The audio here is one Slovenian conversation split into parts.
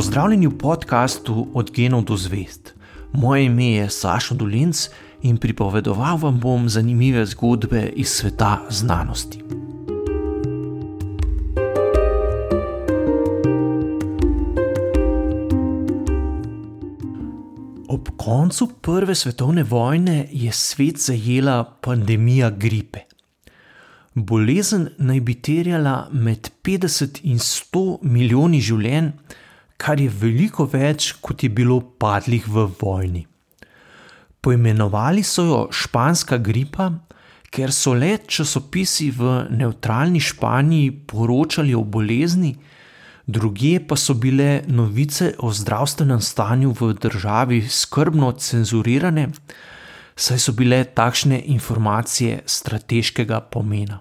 Pozdravljeni v podkastu Od genov do zvest. Moje ime je Sašo Dolinc in pripovedoval vam bom zanimive zgodbe iz sveta znanosti. Ob koncu Prve svetovne vojne je svet zajela pandemija gripe. Bolezen naj bi terjala med 50 in 100 milijoni življenj, kar je veliko več, kot je bilo padlih v vojni. Poimenovali so jo španska gripa, ker so le časopisi v neutralni Španiji poročali o bolezni, druge pa so bile novice o zdravstvenem stanju v državi skrbno cenzurirane, saj so bile takšne informacije strateškega pomena.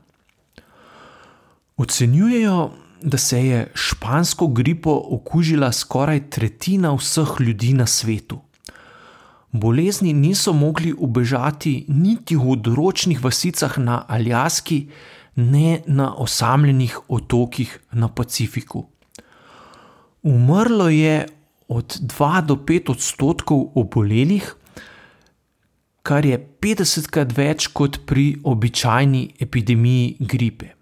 Ocenjujejo, da se je špansko gripo okužila skoraj tretjina vseh ljudi na svetu. Bolezni niso mogli ubežati niti v odročnih vasicah na Aljaski, ne na osamljenih otokih na Pacifiku. Umrlo je od 2 do 5 odstotkov obolelih, kar je 50krat več kot pri običajni epidemiji gripe.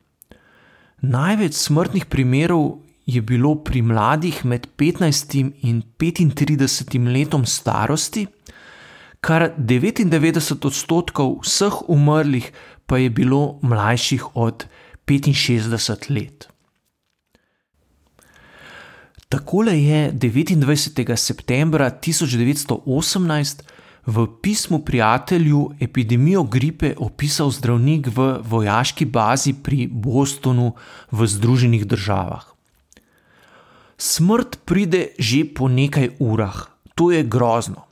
Največ smrtnih primerov je bilo pri mladih med 15 in 35 letom starosti, kar 99 odstotkov vseh umrlih pa je bilo mlajših od 65 let. Takole je 29. septembra 1918 v pismu prijatelju epidemijo gripe opisal zdravnik v vojaški bazi pri Bostonu v Združenih državah. Smrt pride že po nekaj urah, to je grozno.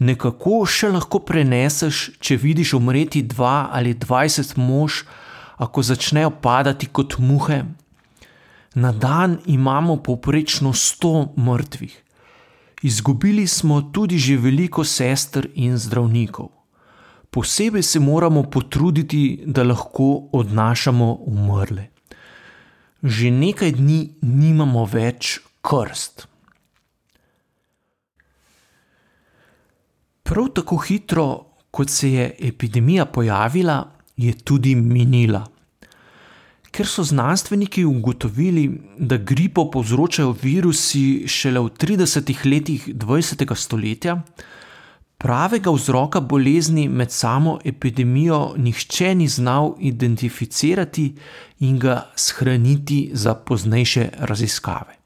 Nekako še lahko preneseš, če vidiš umreti dva ali dvajset mož, ako začnejo padati kot muhe. Na dan imamo povprečno sto mrtvih. Izgubili smo tudi že veliko sester in zdravnikov. Posebej se moramo potruditi, da lahko odnašamo umrle. Že nekaj dni nimamo več krst. Prav tako hitro, kot se je epidemija pojavila, je tudi minila. Ker so znanstveniki ugotovili, da gripo povzročajo virusi šele v 30 letih 20. stoletja, pravega vzroka bolezni med samo epidemijo nihče ni znal identificirati in ga shraniti za poznejše raziskave.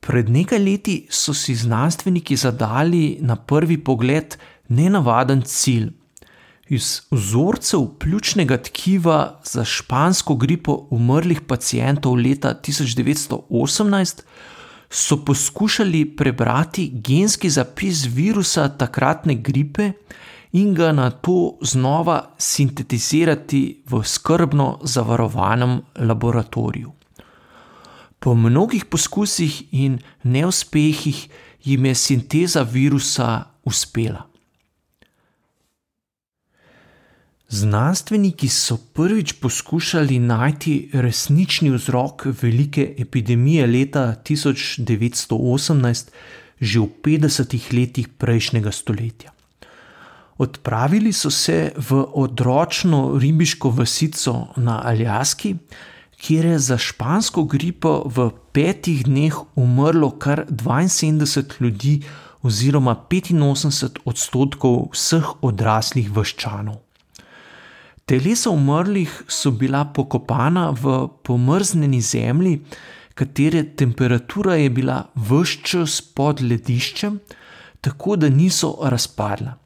Pred nekaj leti so si znanstveniki zadali na prvi pogled nenavaden cilj. Iz vzorcev pljučnega tkiva za špansko gripo umrlih pacijentov leta 1918 so poskušali prebrati genski zapis virusa takratne gripe in ga na to znova sintetizirati v skrbno zavarovanem laboratoriju. Po mnogih poskusih in neuspehih jim je sinteza virusa uspela. Znanstveniki so prvič poskušali najti resnični vzrok velike epidemije leta 1918, že v 50 letih prejšnjega stoletja. Odpravili so se v odročno ribiško vasico na Aljaski, kjer je za špansko gripo v petih dneh umrlo kar 72 ljudi, oziroma 85 odstotkov vseh odraslih vaščanov. Telesa umrlih so bila pokopana v pomrznjeni zemlji, katere temperatura je bila vse čas pod lediščem, tako da niso razpadla.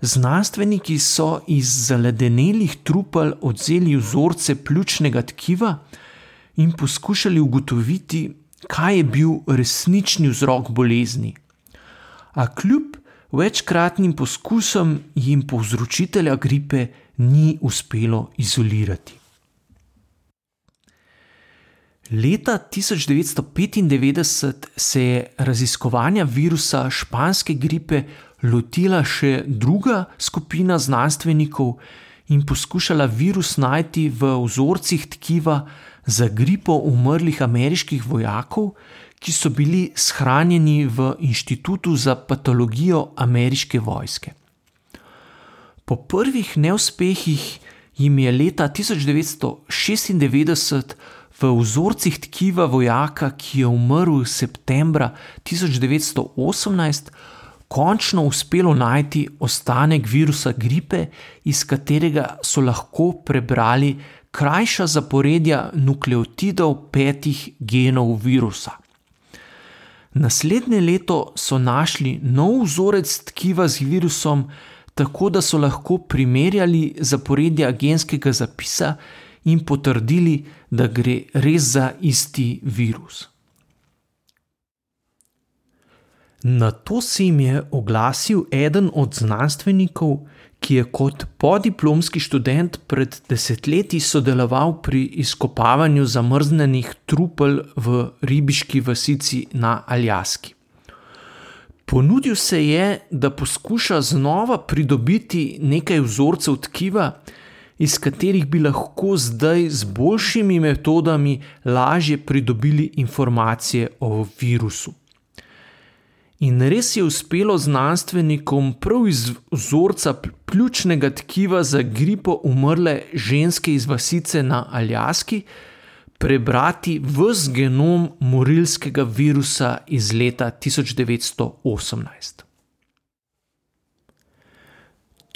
Znanstveniki so iz zaledenelih trupel odzeli vzorce pljučnega tkiva in poskušali ugotoviti, kaj je bil resnični vzrok bolezni. A kljub večkratnim poskusom jim povzročitelja gripe ni uspelo izolirati. Leta 1995 se je raziskovanja virusa španske gripe lotila še druga skupina znanstvenikov in poskušala virus najti v vzorcih tkiva za gripo umrlih ameriških vojakov, ki so bili shranjeni v Inštitutu za patologijo ameriške vojske. Po prvih neuspehih jim je leta 1996 v vzorcih tkiva vojaka, ki je umrl septembra 1918, končno uspelo najti ostanek virusa gripe, iz katerega so lahko prebrali krajša zaporedja nukleotidov petih genov virusa. Naslednje leto so našli nov vzorec tkiva z virusom, tako da so lahko primerjali zaporedja genskega zapisa in potrdili, da gre res za isti virus. Na to se jim je oglasil eden od znanstvenikov, ki je kot podiplomski študent pred desetletji sodeloval pri izkopavanju zamrznenih trupel v ribiški vasici na Aljaski. Ponudil se je, da poskuša znova pridobiti nekaj vzorcev tkiva, iz katerih bi lahko zdaj z boljšimi metodami lažje pridobili informacije o virusu. In res je uspelo znanstvenikom prav iz vzorca pljučnega tkiva za gripo umrle ženske iz vasice na Aljaski prebrati vse genom morilskega virusa iz leta 1918.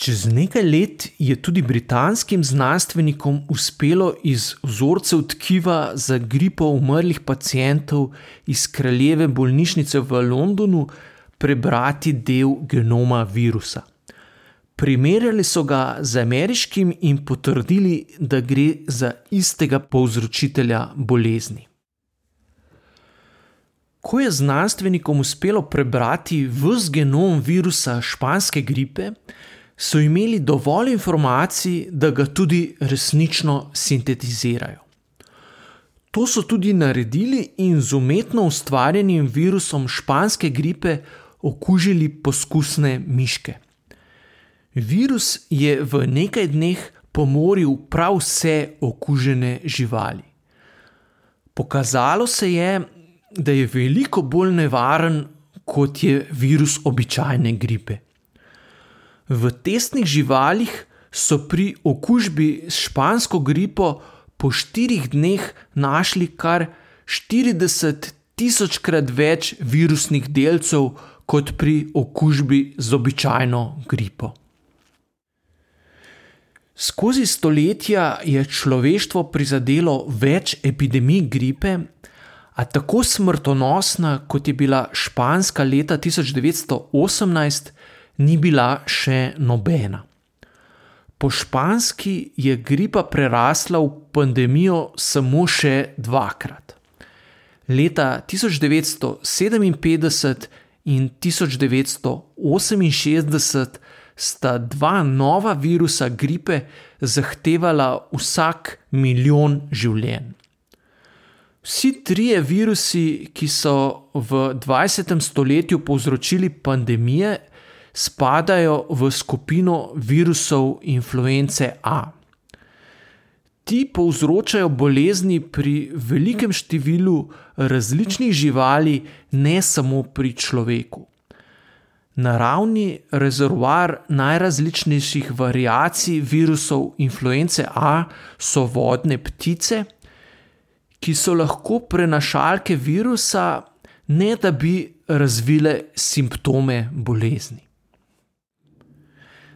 Čez nekaj let je tudi britanskim znanstvenikom uspelo iz vzorcev tkiva za gripo umrlih pacijentov iz kraljeve bolnišnice v Londonu prebrati del genoma virusa. Primerjali so ga z ameriškim in potrdili, da gre za istega povzročitelja bolezni. Ko je znanstvenikom uspelo prebrati vse genom virusa španske gripe, so imeli dovolj informacij, da ga tudi resnično sintetizirajo. To so tudi naredili in z umetno ustvarjenim virusom španske gripe okužili poskusne miške. Virus je v nekaj dneh pomoril prav vse okužene živali. Pokazalo se je, da je veliko bolj nevaren kot je virus običajne gripe. V testnih živalih so pri okužbi s špansko gripo po štirih dneh našli kar 40 tisočkrat več virusnih delcev kot pri okužbi z običajno gripo. Skozi stoletja je človeštvo prizadelo več epidemij gripe, a tako smrtonosna kot je bila španska leta 1918, ni bila še nobena. Po španski je gripa prerasla v pandemijo samo še dvakrat. Leta 1957 in 1968 sta dva nova virusa gripe zahtevala vsak milijon življenj. Vsi trije virusi, ki so v 20. stoletju povzročili pandemije, spadajo v skupino virusov influence A. Ti povzročajo bolezni pri velikem številu različnih živali, ne samo pri človeku. Naravni rezervoar najrazličnejših variacij virusov influence A so vodne ptice, ki so lahko prenašalke virusa, ne da bi razvile simptome bolezni.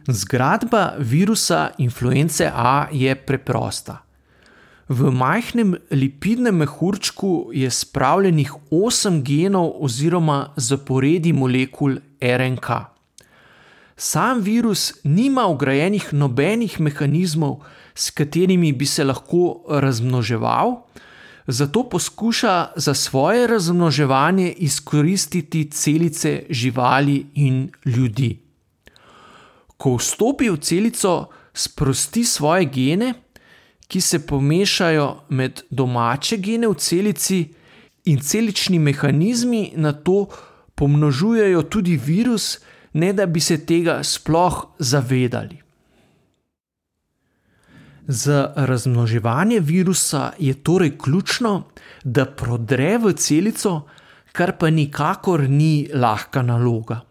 Zgradba virusa influence A je preprosta. V majhnem lipidnem mehurčku je spravljenih 8 genov oziroma zaporedi molekul RNK. Sam virus nima ugrajenih nobenih mehanizmov, s katerimi bi se lahko razmnoževal, zato poskuša za svoje razmnoževanje izkoristiti celice živali in ljudi ko vstopi v celico, sprosti svoje gene, ki se pomešajo med domače gene v celici, in celični mehanizmi na to pomnožujejo tudi virus, ne da bi se tega sploh zavedali. Za razmnoževanje virusa je torej ključno, da prodre v celico, kar pa nikakor ni lahka naloga.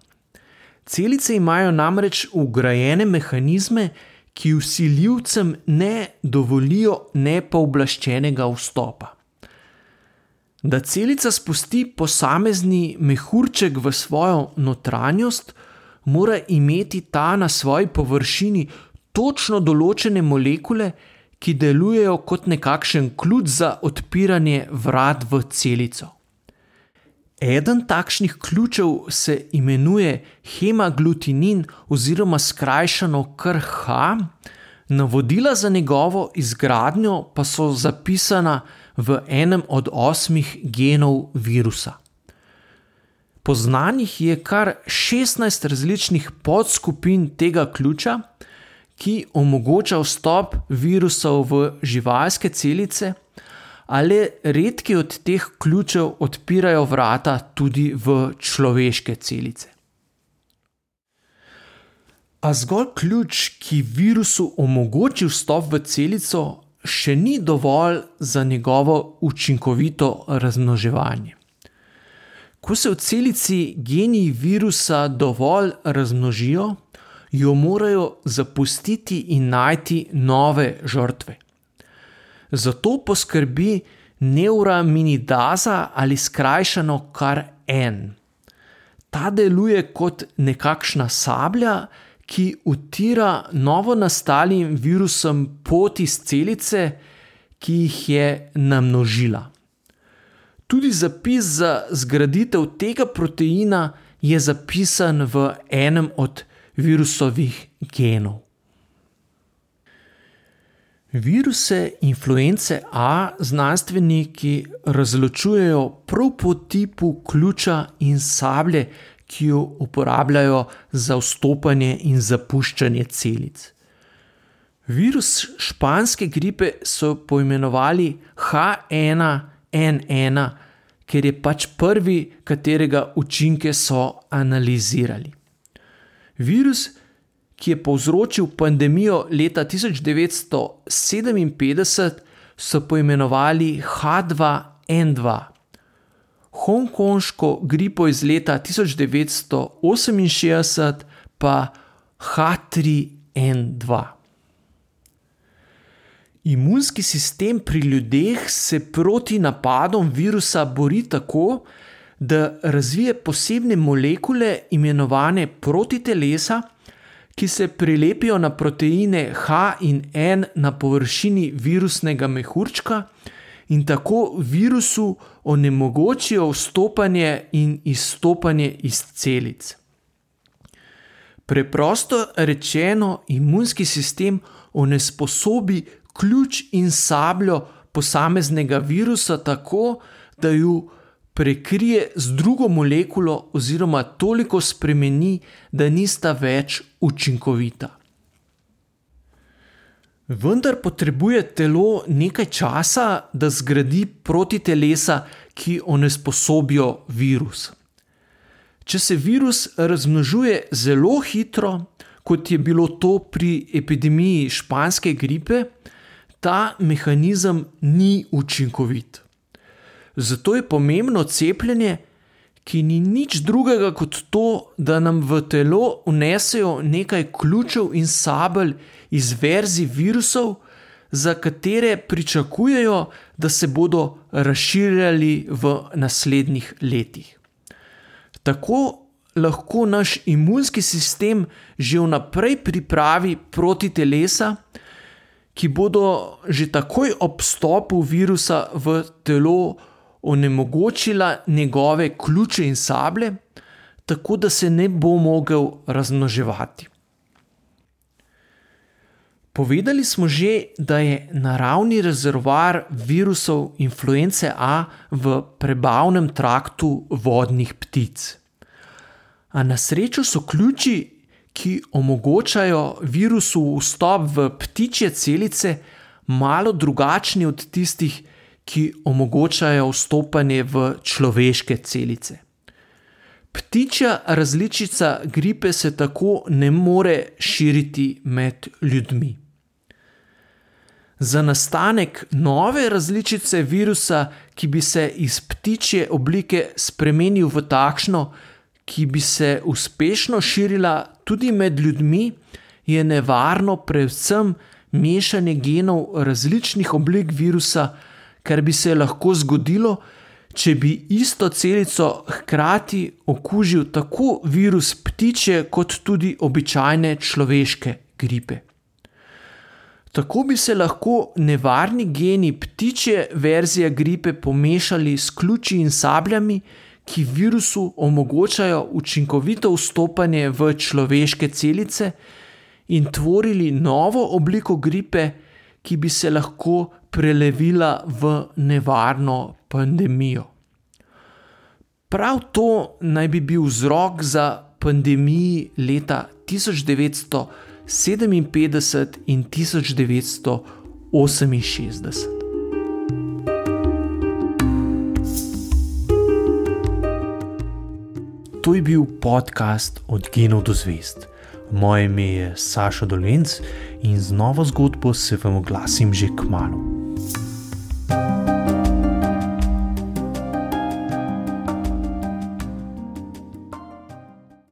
Celice imajo namreč ugrajene mehanizme, ki usiljivcem ne dovolijo nepooblaščenega vstopa. Da celica spusti posamezni mehurček v svojo notranjost, mora imeti ta na svoji površini točno določene molekule, ki delujejo kot nekakšen ključ za odpiranje vrat v celico. Eden takšnih ključev se imenuje hemaglutinin oziroma skrajšano KRH, navodila za njegovo izgradnjo pa so zapisana v enem od osmih genov virusa. Poznanih je kar 16 različnih podskupin tega ključa, ki omogoča vstop virusov v živalske celice, ali redki od teh ključev odpirajo vrata tudi v človeške celice. A zgolj ključ, ki virusu omogoči vstop v celico, še ni dovolj za njegovo učinkovito razmnoževanje. Ko se v celici geni virusa dovolj razmnožijo, jo morajo zapustiti in najti nove žrtve. Zato poskrbi neuraminidaza ali skrajšano kar en. Ta deluje kot nekakšna sablja, ki utira novo nastalim virusom pot iz celice, ki jih je namnožila. Tudi zapis za zgraditev tega proteina je zapisan v enem od virusovih genov. Viruse influence A znanstveniki razločujejo prav po tipu ključa in sablje, ki jo uporabljajo za vstopanje in zapuščanje celic. Virus španske gripe so poimenovali H1N1, ker je pač prvi, katerega učinke so analizirali. Virus, ki je povzročil pandemijo leta 1957, so poimenovali H2N2. Hongkonško gripo iz leta 1968 pa H3N2. Imunski sistem pri ljudeh se proti napadom virusa bori tako, da razvije posebne molekule, imenovane protitelesa, ki se prilepijo na proteine H in N na površini virusnega mehurčka in tako virusu onemogočijo vstopanje in izstopanje iz celic. Preprosto rečeno, imunski sistem onesposobi ključ in sabljo posameznega virusa tako, da ju prekrije z drugo molekulo oziroma toliko spremeni, da nista več učinkovita. Vendar potrebuje telo nekaj časa, da zgradi protitelesa, ki onesposobijo virus. Če se virus razmnožuje zelo hitro, kot je bilo to pri epidemiji španske gripe, ta mehanizem ni učinkovit. Zato je pomembno cepljenje, ki ni nič drugega kot to, da nam v telo unesejo nekaj ključev in sabelj iz verzij virusov, za katere pričakujejo, da se bodo razširjali v naslednjih letih. Tako lahko naš imunski sistem že vnaprej pripravi proti telesa, ki bodo že takoj ob stopu virusa v telo onemogočila njegove ključe in sablje, tako da se ne bo mogel razmnoževati. Povedali smo že, da je naravni rezervoar virusov influence A v prebavnem traktu vodnih ptic. A na srečo so ključi, ki omogočajo virusu vstop v ptičje celice, malo drugačni od tistih, ki omogočajo vstopanje v človeške celice. Ptičja različica gripe se tako ne more širiti med ljudmi. za nastanek nove različice virusa, ki bi se iz ptičje oblike spremenil v takšno, ki bi se uspešno širila tudi med ljudmi, je nevarno predvsem mešanje genov različnih oblik virusa, kar bi se lahko zgodilo, če bi isto celico hkrati okužil tako virus ptiče, kot tudi običajne človeške gripe. Tako bi se lahko nevarni geni ptičje verzije gripe pomešali s ključi in sabljami, ki virusu omogočajo učinkovito vstopanje v človeške celice in tvorili novo obliko gripe, ki bi se lahko prelevila v nevarno pandemijo. Prav to naj bi bil vzrok za pandemiji leta 1957 in 1968. To je bil podcast Od genov do zvest. Moje ime je Saša Dolence in z novo zgodbo se vam oglasim že k malu.